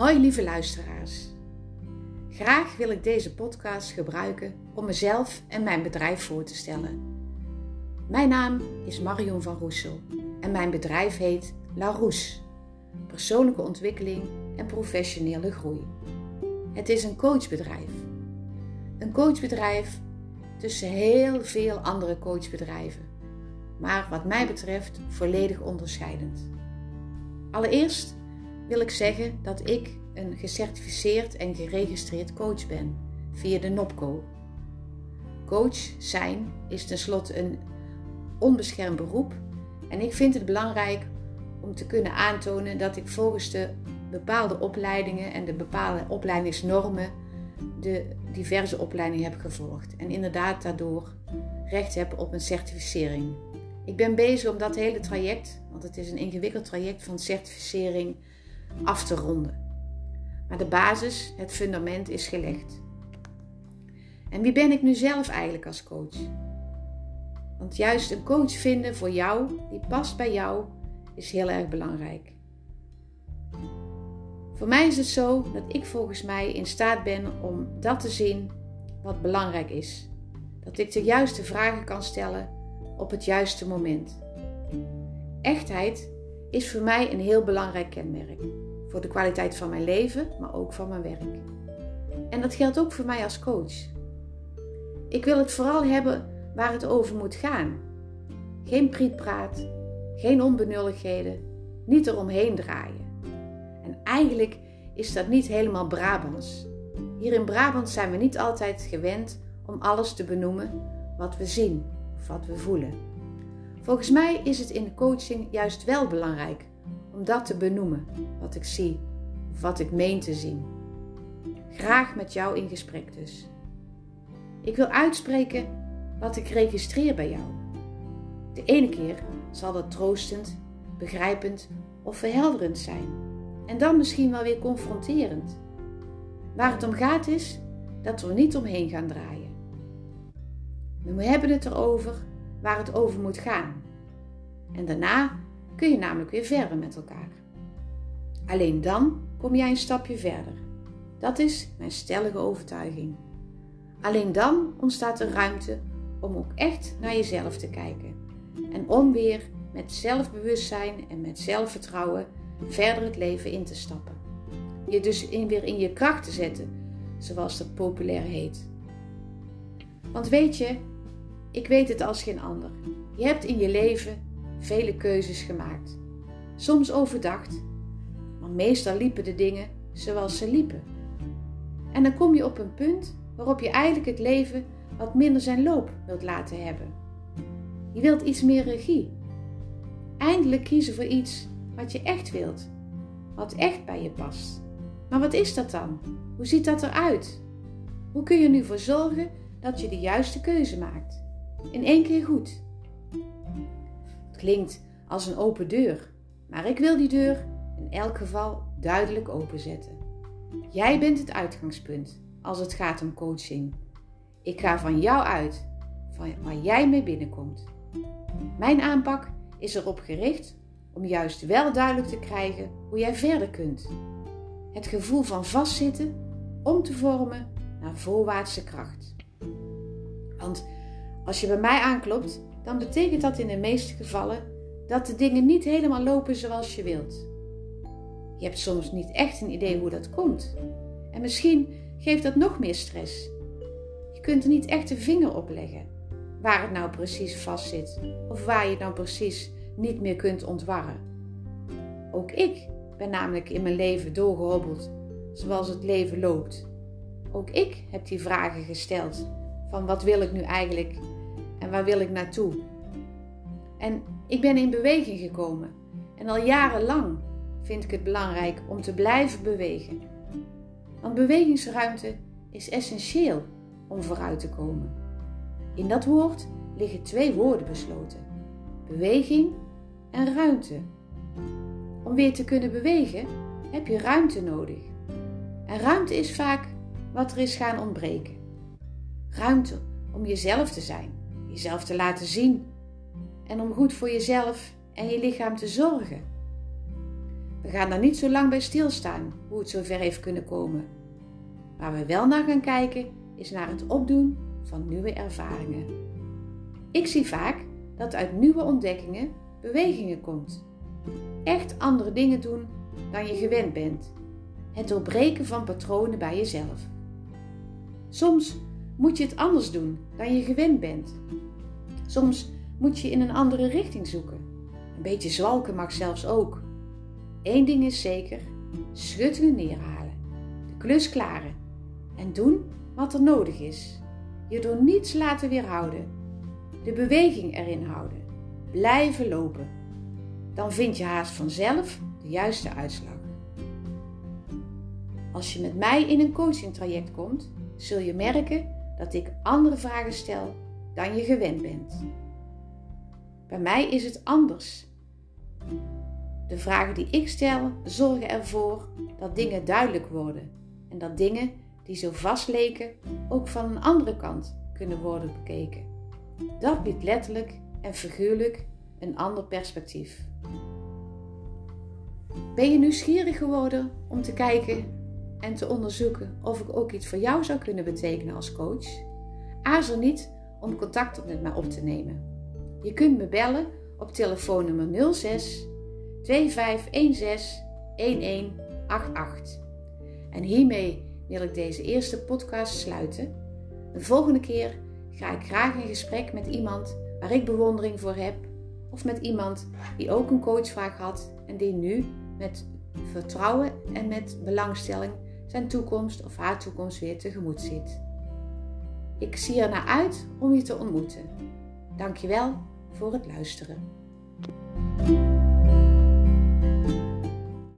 Hoi lieve luisteraars. Graag wil ik deze podcast gebruiken om mezelf en mijn bedrijf voor te stellen. Mijn naam is Marion van Roesel en mijn bedrijf heet La Roes. Persoonlijke ontwikkeling en professionele groei. Het is een coachbedrijf. Een coachbedrijf tussen heel veel andere coachbedrijven. Maar wat mij betreft volledig onderscheidend. Allereerst wil ik zeggen dat ik een gecertificeerd en geregistreerd coach ben via de NOPCO. Coach zijn is tenslotte een onbeschermd beroep en ik vind het belangrijk om te kunnen aantonen dat ik volgens de bepaalde opleidingen en de bepaalde opleidingsnormen de diverse opleidingen heb gevolgd en inderdaad daardoor recht heb op een certificering. Ik ben bezig om dat hele traject, want het is een ingewikkeld traject van certificering, af te ronden. Maar de basis, het fundament is gelegd. En wie ben ik nu zelf eigenlijk als coach? Want juist een coach vinden voor jou, die past bij jou, is heel erg belangrijk. Voor mij is het zo dat ik volgens mij in staat ben om dat te zien wat belangrijk is. Dat ik de juiste vragen kan stellen op het juiste moment. Echtheid is voor mij een heel belangrijk kenmerk. Voor de kwaliteit van mijn leven, maar ook van mijn werk. En dat geldt ook voor mij als coach. Ik wil het vooral hebben waar het over moet gaan. Geen prietpraat, geen onbenulligheden, niet eromheen draaien. En eigenlijk is dat niet helemaal Brabants. Hier in Brabant zijn we niet altijd gewend om alles te benoemen wat we zien of wat we voelen. Volgens mij is het in de coaching juist wel belangrijk om dat te benoemen, wat ik zie of wat ik meen te zien. Graag met jou in gesprek dus. Ik wil uitspreken wat ik registreer bij jou. De ene keer zal dat troostend, begrijpend of verhelderend zijn. En dan misschien wel weer confronterend. Waar het om gaat is dat we er niet omheen gaan draaien. We hebben het erover waar het over moet gaan. En daarna kun je namelijk weer verder met elkaar. Alleen dan kom jij een stapje verder. Dat is mijn stellige overtuiging. Alleen dan ontstaat er ruimte om ook echt naar jezelf te kijken. En om weer met zelfbewustzijn en met zelfvertrouwen verder het leven in te stappen. Je dus in, weer in je kracht te zetten, zoals dat populair heet. Want weet je, ik weet het als geen ander. Je hebt in je leven vele keuzes gemaakt. Soms overdacht, maar meestal liepen de dingen zoals ze liepen. En dan kom je op een punt waarop je eigenlijk het leven wat minder zijn loop wilt laten hebben. Je wilt iets meer regie. Eindelijk kiezen voor iets wat je echt wilt, wat echt bij je past. Maar wat is dat dan? Hoe ziet dat eruit? Hoe kun je er nu voor zorgen dat je de juiste keuze maakt? In één keer goed. Klinkt als een open deur, maar ik wil die deur in elk geval duidelijk openzetten. Jij bent het uitgangspunt als het gaat om coaching. Ik ga van jou uit, van waar jij mee binnenkomt. Mijn aanpak is erop gericht om juist wel duidelijk te krijgen hoe jij verder kunt. Het gevoel van vastzitten om te vormen naar voorwaartse kracht. Want als je bij mij aanklopt, dan betekent dat in de meeste gevallen dat de dingen niet helemaal lopen zoals je wilt. Je hebt soms niet echt een idee hoe dat komt. En misschien geeft dat nog meer stress. Je kunt er niet echt de vinger op leggen waar het nou precies vastzit of waar je nou precies niet meer kunt ontwarren. Ook ik ben namelijk in mijn leven doorgehobbeld zoals het leven loopt. Ook ik heb die vragen gesteld van wat wil ik nu eigenlijk waar wil ik naartoe? En ik ben in beweging gekomen en al jarenlang vind ik het belangrijk om te blijven bewegen. Want bewegingsruimte is essentieel om vooruit te komen. In dat woord liggen twee woorden besloten: beweging en ruimte. Om weer te kunnen bewegen heb je ruimte nodig. En ruimte is vaak wat er is gaan ontbreken. Ruimte om jezelf te zijn, jezelf te laten zien en om goed voor jezelf en je lichaam te zorgen. We gaan daar niet zo lang bij stilstaan hoe het zover heeft kunnen komen. Waar we wel naar gaan kijken is naar het opdoen van nieuwe ervaringen. Ik zie vaak dat uit nieuwe ontdekkingen bewegingen komt. Echt andere dingen doen dan je gewend bent. Het doorbreken van patronen bij jezelf. Soms moet je het anders doen dan je gewend bent. Soms moet je in een andere richting zoeken. Een beetje zwalken mag zelfs ook. Eén ding is zeker: schuttingen neerhalen, de klus klaren en doen wat er nodig is. Je door niets laten weerhouden, de beweging erin houden, blijven lopen. Dan vind je haast vanzelf de juiste uitslag. Als je met mij in een coaching traject komt, zul je merken dat ik andere vragen stel dan je gewend bent. Bij mij is het anders. De vragen die ik stel zorgen ervoor dat dingen duidelijk worden en dat dingen die zo vast leken ook van een andere kant kunnen worden bekeken. Dat biedt letterlijk en figuurlijk een ander perspectief. Ben je nieuwsgierig geworden om te kijken en te onderzoeken of ik ook iets voor jou zou kunnen betekenen als coach? Aarzel niet om contact met mij op te nemen. Je kunt me bellen op telefoonnummer 06 2516 1188. En hiermee wil ik deze eerste podcast sluiten. De volgende keer ga ik graag in gesprek met iemand waar ik bewondering voor heb, of met iemand die ook een coachvraag had en die nu met vertrouwen en met belangstelling zijn toekomst of haar toekomst weer tegemoet ziet. Ik zie er naar uit om je te ontmoeten. Dankjewel voor het luisteren.